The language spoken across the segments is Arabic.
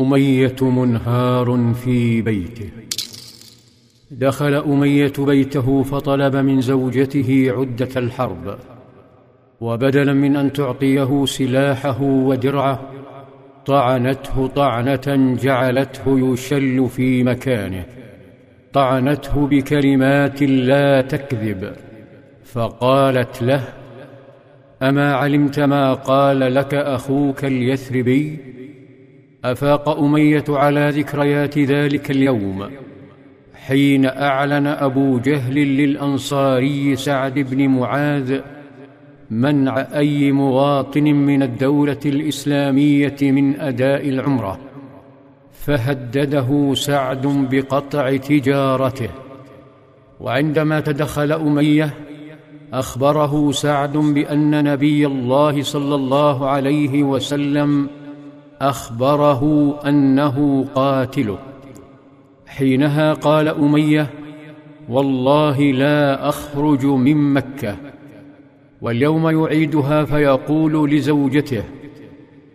أمية منهار في بيته. دخل أمية بيته فطلب من زوجته عدة الحرب وبدلا من أن تعطيه سلاحه ودرعه طعنته طعنة جعلته يشل في مكانه. طعنته بكلمات لا تكذب فقالت له أما علمت ما قال لك أخوك اليثربي؟ أفاق أمية على ذكريات ذلك اليوم حين أعلن أبو جهل للأنصاري سعد بن معاذ منع أي مواطن من الدولة الإسلامية من أداء العمرة فهدده سعد بقطع تجارته. وعندما تدخل أمية أخبره سعد بأن نبي الله صلى الله عليه وسلم أخبره أنه قاتله. حينها قال أمية والله لا أخرج من مكة. واليوم يعيدها فيقول لزوجته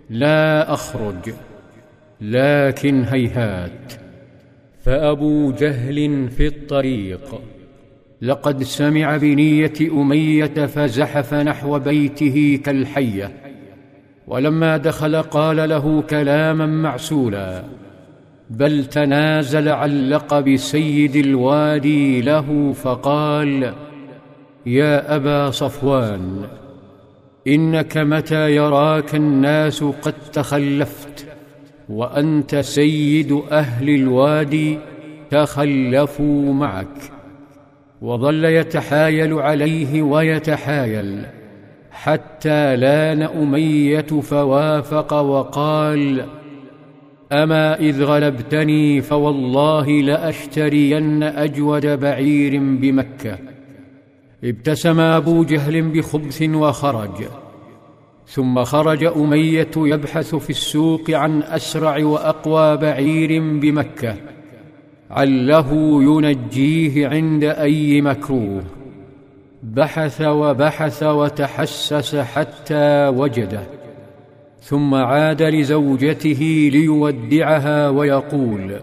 لا أخرج لكن هيهات. فأبو جهل في الطريق. لقد سمع بنية أمية فزحف نحو بيته كالحية. ولما دخل قال له كلاما معسولا بل تنازل عن لقب سيد الوادي له فقال يا أبا صفوان إنك متى يراك الناس قد تخلفت وأنت سيد أهل الوادي تخلفوا معك وظل يتحايل عليه ويتحايل. حتى لأن اميه فوافق وقال أما إذ غلبتني فوالله لأشترين أجود بعير بمكة. ابتسم أبو جهل بخبث وخرج. ثم خرج أمية يبحث في السوق عن أسرع وأقوى بعير بمكة. عله ينجيه عند أي مكروه. بحث وبحث وتحسس حتى وجده ثم عاد لزوجته ليودعها ويقول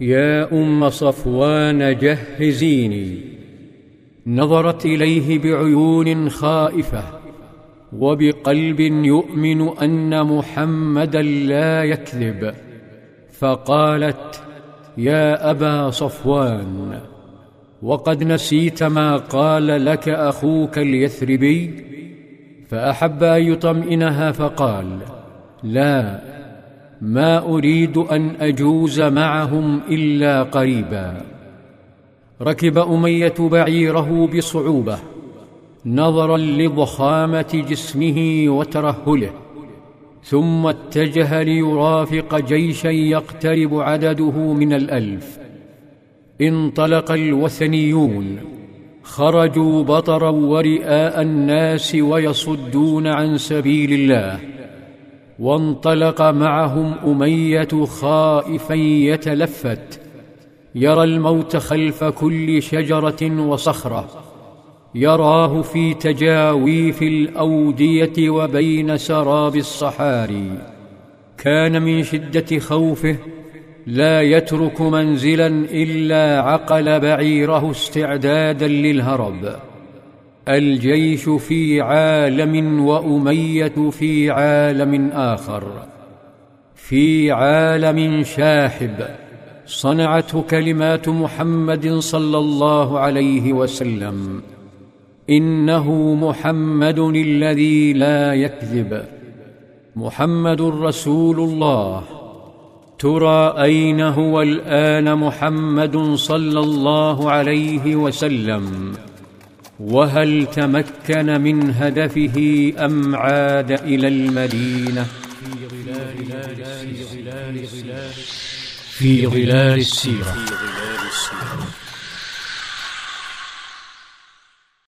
يا أم صفوان جهزيني. نظرت إليه بعيون خائفة وبقلب يؤمن أن محمدا لا يكذب فقالت يا أبا صفوان. وقد نسيت ما قال لك أخوك اليثربي فأحب أن يطمئنها فقال لا ما أريد أن أجوز معهم إلا قريبا. ركب أمية بعيره بصعوبة نظرا لضخامة جسمه وترهله ثم اتجه ليرافق جيشا يقترب عدده من الألف. انطلق الوثنيون. خرجوا بطرا ورئاء الناس ويصدون عن سبيل الله. وانطلق معهم أمية خائفا يتلفت. يرى الموت خلف كل شجرة وصخرة. يراه في تجاويف الأودية وبين سراب الصحاري. كان من شدة خوفه لا يترك منزلا إلا عقل بعيره استعدادا للهرب. الجيش في عالم وأمية في عالم آخر. في عالم شاحب. صنعته كلمات محمد صلى الله عليه وسلم. إنه محمد الذي لا يكذب. محمد رسول الله. ترى أين هو الآن محمد صلى الله عليه وسلم؟ وهل تمكن من هدفه أم عاد إلى المدينة؟ في ظلال السيرة.